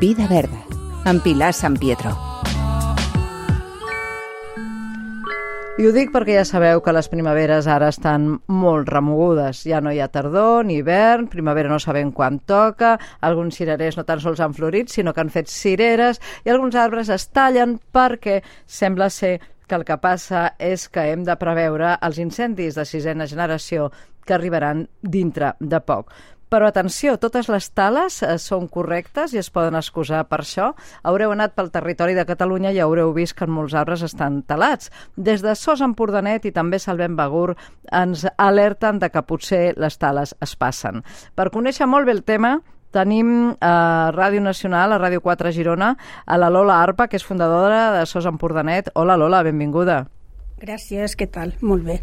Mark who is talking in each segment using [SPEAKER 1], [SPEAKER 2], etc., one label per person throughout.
[SPEAKER 1] Vida verda, amb Pilar San Pietro.
[SPEAKER 2] I ho dic perquè ja sabeu que les primaveres ara estan molt remogudes. Ja no hi ha tardor ni hivern, primavera no sabem quan toca, alguns cirerers no tan sols han florit, sinó que han fet cireres, i alguns arbres es tallen perquè sembla ser que el que passa és que hem de preveure els incendis de sisena generació que arribaran dintre de poc. Però atenció, totes les tales eh, són correctes i es poden excusar per això. Haureu anat pel territori de Catalunya i haureu vist que molts arbres estan talats. Des de Sos Empordanet i també Salvem Begur ens alerten de que potser les tales es passen. Per conèixer molt bé el tema, tenim a Ràdio Nacional, a Ràdio 4 Girona, a la Lola Arpa, que és fundadora de Sos Empordanet. Hola, Lola, benvinguda.
[SPEAKER 3] Gràcies, què tal? Molt bé.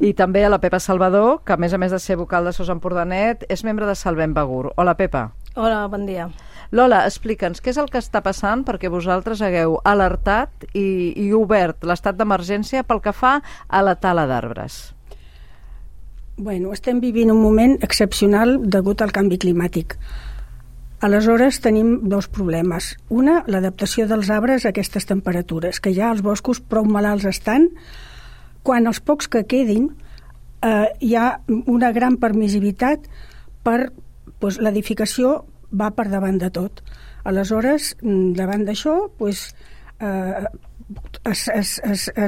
[SPEAKER 2] I també a la Pepa Salvador, que a més a més de ser vocal de Sos Empordanet, és membre de Salvem Begur. Hola, Pepa.
[SPEAKER 4] Hola, bon dia.
[SPEAKER 2] Lola, explica'ns què és el que està passant perquè vosaltres hagueu alertat i, i obert l'estat d'emergència pel que fa a la tala d'arbres.
[SPEAKER 3] Bueno, estem vivint un moment excepcional degut al canvi climàtic. Aleshores tenim dos problemes. Una, l'adaptació dels arbres a aquestes temperatures, que ja els boscos prou malalts estan. Quan els pocs que quedin eh, hi ha una gran permissivitat per pues, l'edificació va per davant de tot. Aleshores, mm, davant d'això, pues, eh,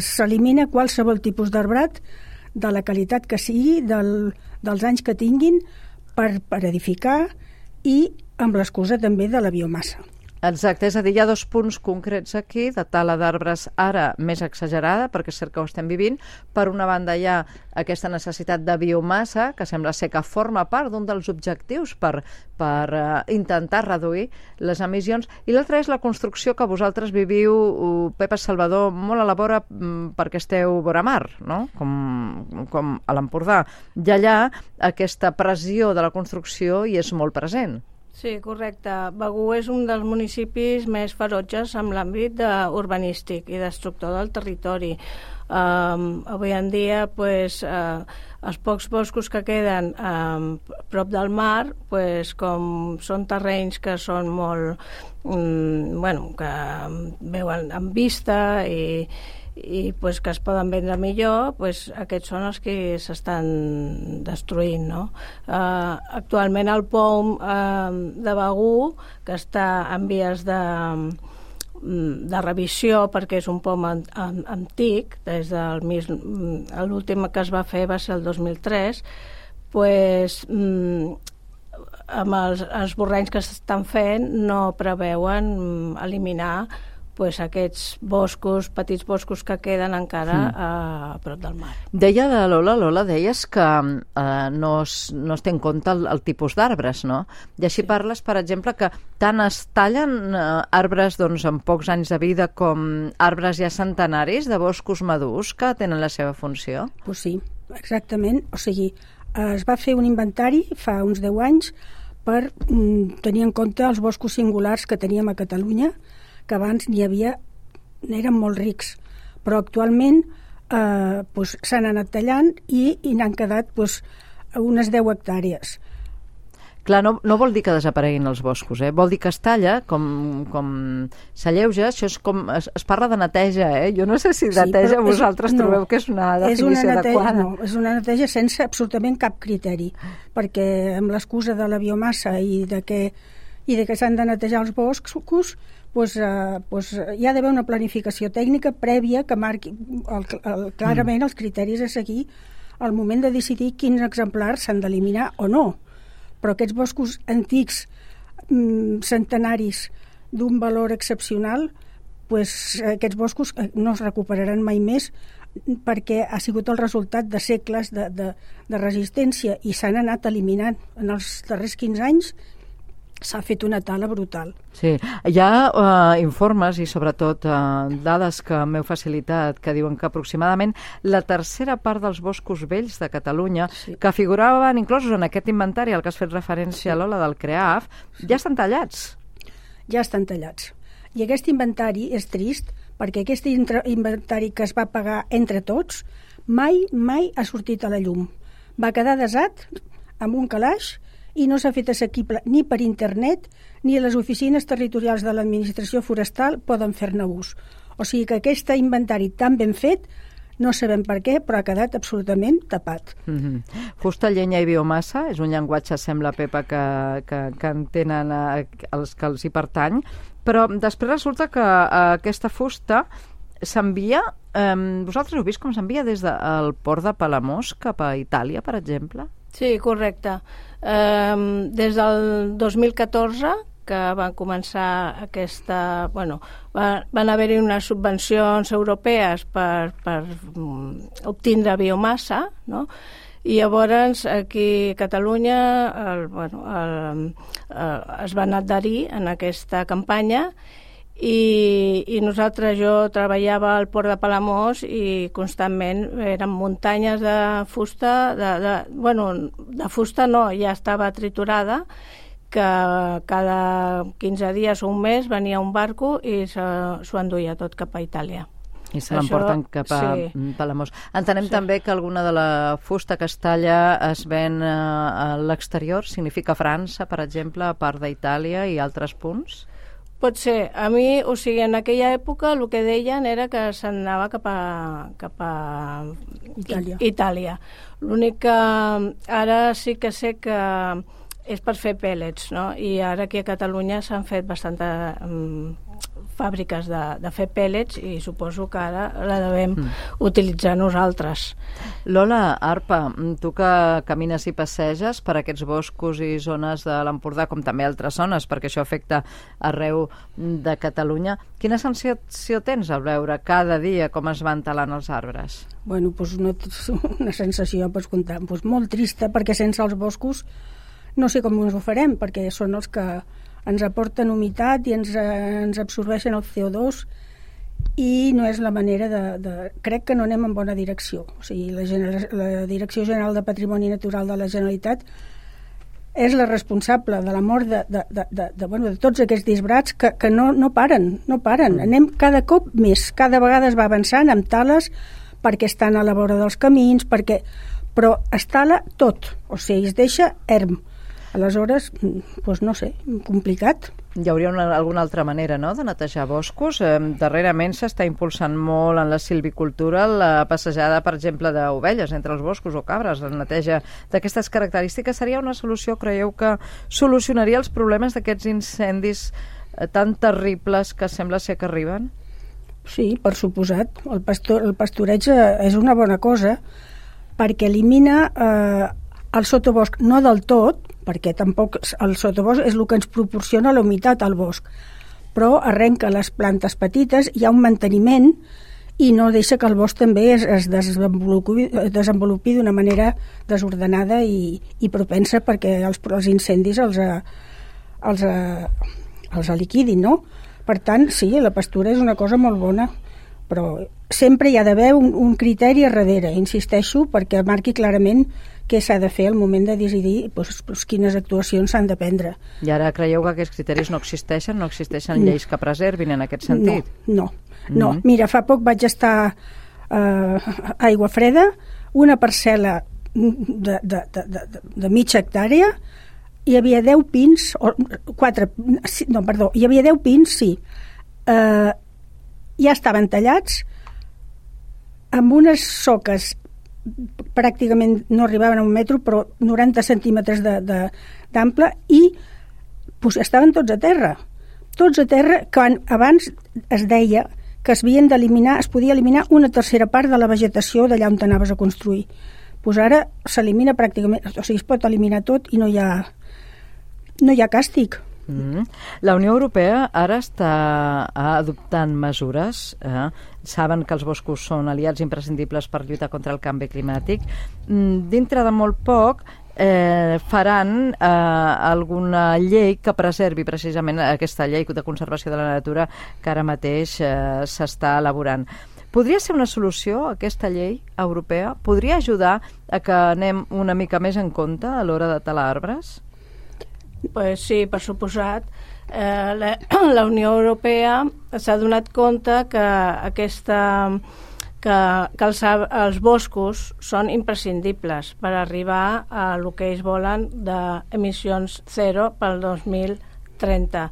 [SPEAKER 3] s'elimina qualsevol tipus d'arbrat de la qualitat que sigui, del, dels anys que tinguin, per, per edificar i amb l'excusa també de la biomassa.
[SPEAKER 2] Exacte, és a dir, hi ha dos punts concrets aquí, de tala d'arbres ara més exagerada, perquè és cert que ho estem vivint. Per una banda hi ha aquesta necessitat de biomassa, que sembla ser que forma part d'un dels objectius per, per uh, intentar reduir les emissions, i l'altra és la construcció que vosaltres viviu, Pepa Salvador, molt a la vora um, perquè esteu vora mar, no? com, com a l'Empordà. I allà aquesta pressió de la construcció hi és molt present.
[SPEAKER 4] Sí, correcte. Begú és un dels municipis més ferotges amb l'àmbit urbanístic i destructor del territori. Um, avui en dia, pues, uh, els pocs boscos que queden um, prop del mar, pues, com són terrenys que són molt... Um, bueno, que veuen amb vista i, i pues, que es poden vendre millor, pues, aquests són els que s'estan destruint. No? Uh, actualment el POM uh, de Begú, que està en vies de, de revisió perquè és un POM an, an, antic, des del l'últim que es va fer va ser el 2003, pues, mm, amb els, borrenys que s'estan fent no preveuen mm, eliminar pues, aquests boscos, petits boscos que queden encara mm. a, a prop del mar.
[SPEAKER 2] Deia la Lola, Lola, deies que eh, no, es, no es té en compte el, el tipus d'arbres, no? I així sí. parles, per exemple, que tant es tallen eh, arbres doncs, amb pocs anys de vida com arbres ja centenaris de boscos madurs que tenen la seva funció?
[SPEAKER 3] Pues sí, exactament. O sigui, es va fer un inventari fa uns 10 anys per mm, tenir en compte els boscos singulars que teníem a Catalunya, que abans n'hi havia, eren molt rics, però actualment eh, pues, s'han anat tallant i, i n'han quedat pues, unes 10 hectàrees.
[SPEAKER 2] Clar, no, no vol dir que desapareguin els boscos, eh? vol dir que es talla, com, com s'alleuja, això és com, es, es parla de neteja, eh? jo no sé si neteja sí, vosaltres és, trobeu no, que és una definició és una neteja, adequada.
[SPEAKER 3] No, és una neteja sense absolutament cap criteri, perquè amb l'excusa de la biomassa i de que, i de que s'han de netejar els boscos, pues, eh, pues, hi ha d'haver una planificació tècnica prèvia que marqui el, el, clarament mm. els criteris a seguir al moment de decidir quins exemplars s'han d'eliminar o no. Però aquests boscos antics, mm, centenaris, d'un valor excepcional, pues, aquests boscos eh, no es recuperaran mai més perquè ha sigut el resultat de segles de, de, de resistència i s'han anat eliminant en els darrers 15 anys s'ha fet una tala brutal.
[SPEAKER 2] Sí, hi ha uh, informes i sobretot uh, dades que m'heu facilitat que diuen que aproximadament la tercera part dels boscos vells de Catalunya sí. que figuraven inclosos en aquest inventari al que has fet referència, sí. Lola, del CREAF, sí. ja estan tallats.
[SPEAKER 3] Ja estan tallats. I aquest inventari és trist perquè aquest inventari que es va pagar entre tots mai, mai ha sortit a la llum. Va quedar desat amb un calaix i no s'ha fet assequible ni per internet ni les oficines territorials de l'administració forestal poden fer-ne ús. O sigui que aquest inventari tan ben fet no sabem per què, però ha quedat absolutament tapat.
[SPEAKER 2] Mm -hmm. Fusta, llenya i biomassa és un llenguatge, sembla, Pepa, que, que, que entenen eh, els que els hi pertany, però després resulta que eh, aquesta fusta s'envia... Eh, vosaltres heu vist com s'envia des del port de Palamós cap a Itàlia, per exemple?
[SPEAKER 4] Sí, correcte. Eh, des del 2014 que van començar aquesta... Bueno, va, van haver-hi unes subvencions europees per, per mm, obtindre biomassa, no? i llavors aquí a Catalunya el, bueno, el, el, es van adherir en aquesta campanya i, i nosaltres, jo treballava al port de Palamós i constantment eren muntanyes de fusta, de, de, bueno, de fusta no, ja estava triturada que cada 15 dies o un mes venia un barco i s'ho enduia tot cap a Itàlia.
[SPEAKER 2] I se l'emporten cap a sí. Palamós. Entenem sí. també que alguna de la fusta que es talla es ven eh, a l'exterior, significa França, per exemple, a part d'Itàlia i altres punts?
[SPEAKER 4] Pot ser. A mi, o sigui, en aquella època el que deien era que s'anava cap a, cap a Itàlia. Itàlia. L'únic que ara sí que sé que és per fer pèl·lets, no? I ara aquí a Catalunya s'han fet bastantes um, fàbriques de, de fer pèl·lets i suposo que ara la devem mm. utilitzar nosaltres.
[SPEAKER 2] Lola, Arpa, tu que camines i passeges per aquests boscos i zones de l'Empordà, com també altres zones, perquè això afecta arreu de Catalunya, quina sensació tens al veure cada dia com es van talant els arbres?
[SPEAKER 3] Bueno, doncs una, una sensació, comptar, doncs molt trista, perquè sense els boscos no sé com ens ho farem, perquè són els que ens aporten humitat i ens, eh, ens absorbeixen el CO2 i no és la manera de, de... Crec que no anem en bona direcció. O sigui, la, gener, la Direcció General de Patrimoni Natural de la Generalitat és la responsable de la mort de, de, de, de, de, bueno, de tots aquests disbrats que, que no, no paren, no paren. Mm. Anem cada cop més, cada vegada es va avançant amb tales perquè estan a la vora dels camins, perquè... però es tala tot, o sigui, es deixa erm. Aleshores, doncs no sé, complicat.
[SPEAKER 2] Hi hauria una, alguna altra manera no?, de netejar boscos. Eh, darrerament s'està impulsant molt en la silvicultura la passejada, per exemple, d'ovelles entre els boscos o cabres. La neteja d'aquestes característiques seria una solució, creieu que solucionaria els problemes d'aquests incendis eh, tan terribles que sembla ser que arriben?
[SPEAKER 3] Sí, per suposat. El, pastor, el pastoreig és una bona cosa perquè elimina eh, el sotobosc, no del tot, perquè tampoc el sotobosc és el que ens proporciona la humitat al bosc, però arrenca les plantes petites, hi ha un manteniment i no deixa que el bosc també es, es desenvolupi, desenvolupi d'una manera desordenada i, i propensa perquè els, els incendis els, els, els liquidin, no? Per tant, sí, la pastura és una cosa molt bona, però sempre hi ha d'haver un, un criteri a darrere, insisteixo, perquè marqui clarament què s'ha de fer al moment de decidir doncs, doncs, quines actuacions s'han de prendre.
[SPEAKER 2] I ara creieu que aquests criteris no existeixen? No existeixen no. lleis que preservin en aquest sentit?
[SPEAKER 3] No, no. Mm -hmm. no. Mira, fa poc vaig estar eh, a Aigua Freda, una parcel·la de, de, de, de, de mitja hectàrea, hi havia 10 pins, o 4, no, perdó, hi havia 10 pins, sí, eh, ja estaven tallats, amb unes soques pràcticament no arribaven a un metro, però 90 centímetres d'ample i pues, estaven tots a terra. Tots a terra, quan abans es deia que es d'eliminar, es podia eliminar una tercera part de la vegetació d'allà on anaves a construir. Pues ara s'elimina pràcticament, o sigui, es pot eliminar tot i no hi ha, no hi ha càstig.
[SPEAKER 2] Mm. La Unió Europea ara està adoptant mesures. Eh? Saben que els boscos són aliats imprescindibles per lluitar contra el canvi climàtic. Mm, dintre de molt poc eh, faran eh, alguna llei que preservi precisament aquesta llei de conservació de la natura que ara mateix eh, s'està elaborant. Podria ser una solució, aquesta llei europea? Podria ajudar a que anem una mica més en compte a l'hora de talar arbres?
[SPEAKER 4] Pues sí, per suposat. Eh, la, la Unió Europea s'ha donat compte que aquesta que, que els, els boscos són imprescindibles per arribar a el que ells volen d'emissions zero pel 2030.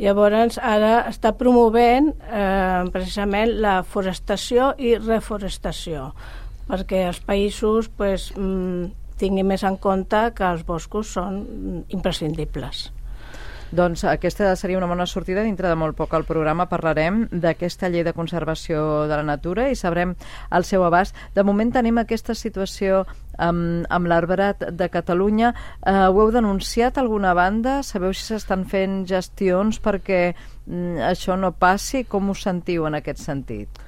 [SPEAKER 4] Llavors, ara està promovent eh, precisament la forestació i reforestació, perquè els països pues, mm, tinguin més en compte que els boscos són imprescindibles.
[SPEAKER 2] Doncs aquesta seria una bona sortida. Dintre de molt poc al programa parlarem d'aquesta llei de conservació de la natura i sabrem el seu abast. De moment tenim aquesta situació amb, amb l'arbrat de Catalunya. Eh, ho heu denunciat alguna banda? Sabeu si s'estan fent gestions perquè mm, això no passi? Com us sentiu en aquest sentit?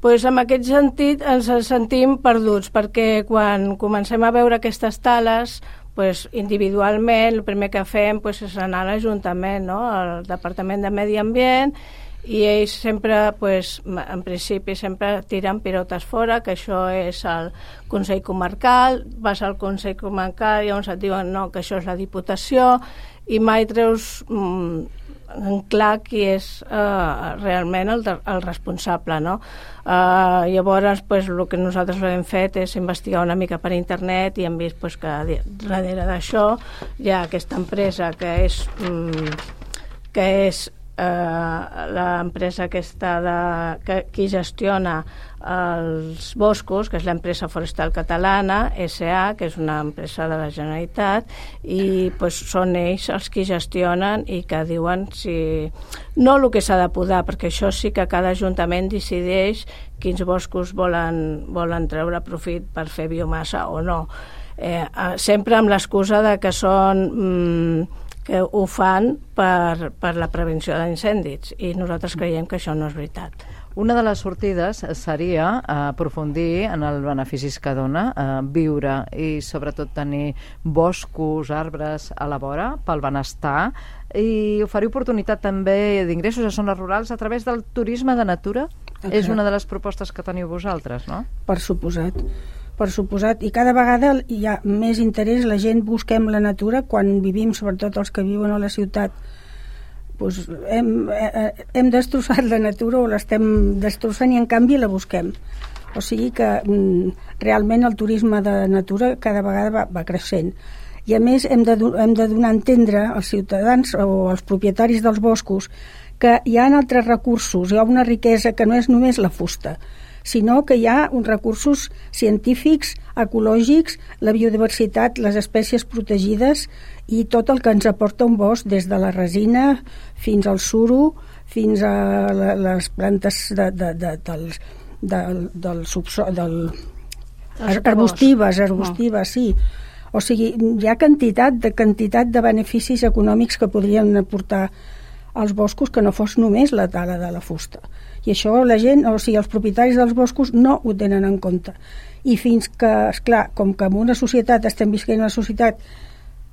[SPEAKER 4] Pues en aquest sentit ens sentim perduts, perquè quan comencem a veure aquestes tales pues, individualment el primer que fem pues, és anar a l'Ajuntament, no? al Departament de Medi Ambient, i ells sempre, pues, en principi, sempre tiren pilotes fora, que això és el Consell Comarcal, vas al Consell Comarcal i llavors et diuen no, que això és la Diputació, i mai treus mm, en clar qui és eh, realment el, el responsable. No? Eh, llavors, pues, el que nosaltres hem fet és investigar una mica per internet i hem vist pues, que darrere d'això hi ha aquesta empresa que és, mm, que és l'empresa aquesta de, que, qui gestiona els boscos, que és l'empresa forestal catalana, SA, que és una empresa de la Generalitat, i pues, són ells els que gestionen i que diuen si... No el que s'ha de podar, perquè això sí que cada ajuntament decideix quins boscos volen, volen treure profit per fer biomassa o no. Eh, sempre amb l'excusa de que són... Mm, que ho fan per, per la prevenció d'incendis i nosaltres creiem que això no és veritat.
[SPEAKER 2] Una de les sortides seria eh, aprofundir en el beneficis que dona eh, viure i sobretot tenir boscos, arbres a la vora pel benestar i oferir oportunitat també d'ingressos a zones rurals a través del turisme de natura. Okay. És una de les propostes que teniu vosaltres, no?
[SPEAKER 3] Per suposat per suposat, i cada vegada hi ha més interès, la gent busquem la natura quan vivim, sobretot els que viuen a la ciutat, doncs hem, eh, hem destrossat la natura o l'estem destrossant i en canvi la busquem. O sigui que mm, realment el turisme de natura cada vegada va, va creixent. I a més hem de, hem de donar a entendre als ciutadans o als propietaris dels boscos que hi ha altres recursos, hi ha una riquesa que no és només la fusta, sinó que hi ha uns recursos científics, ecològics, la biodiversitat, les espècies protegides i tot el que ens aporta un bosc, des de la resina fins al suro, fins a les plantes de, de, de, dels, del, del subsol, del, arbustives, arbustives, sí. O sigui, hi ha quantitat de quantitat de beneficis econòmics que podrien aportar als boscos que no fos només la tala de la fusta. I això la gent, o sigui, els propietaris dels boscos no ho tenen en compte. I fins que, és clar, com que en una societat estem visquent una societat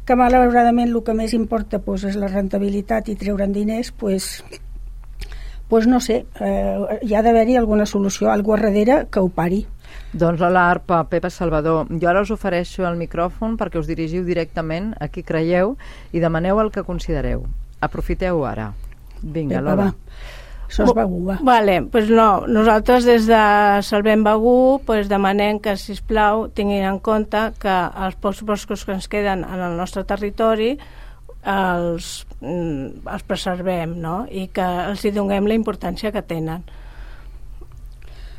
[SPEAKER 3] que malauradament el que més importa pues, és la rentabilitat i treure'n diners, pues, pues no sé, eh, hi ha d'haver-hi alguna solució, algú a darrere que ho pari.
[SPEAKER 2] Doncs Lola Arpa, Pepa Salvador, jo ara us ofereixo el micròfon perquè us dirigiu directament a qui creieu i demaneu el que considereu. Aprofiteu ara. Vinga, Pepa, Lola. Va.
[SPEAKER 3] Sos Begú, va.
[SPEAKER 4] Vale, pues no, nosaltres des de Salvem Begú pues demanem que, si plau tinguin en compte que els pocs boscos que ens queden en el nostre territori els, mm, els preservem no? i que els hi donem la importància que tenen.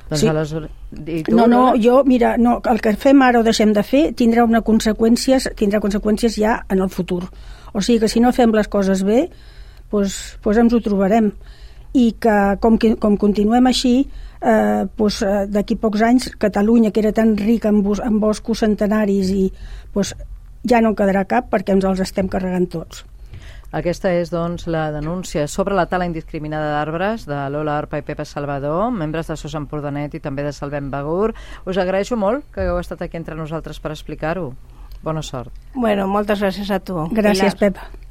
[SPEAKER 2] Doncs sí. aleshores...
[SPEAKER 3] Tu, no, no, jo, mira, no, el que fem ara o deixem de fer tindrà una conseqüències, tindrà conseqüències ja en el futur. O sigui que si no fem les coses bé, doncs, doncs ens ho trobarem i que com, que, com continuem així eh, doncs, d'aquí pocs anys Catalunya que era tan rica en, bos, en boscos centenaris i doncs, ja no en quedarà cap perquè ens els estem carregant tots
[SPEAKER 2] aquesta és, doncs, la denúncia sobre la tala indiscriminada d'arbres de Lola Arpa i Pepa Salvador, membres de SOS Empordanet i també de Salvem Begur. Us agraeixo molt que hagueu estat aquí entre nosaltres per explicar-ho. Bona sort.
[SPEAKER 4] Bueno, moltes gràcies a tu.
[SPEAKER 3] Gràcies, Pilar. Pepa.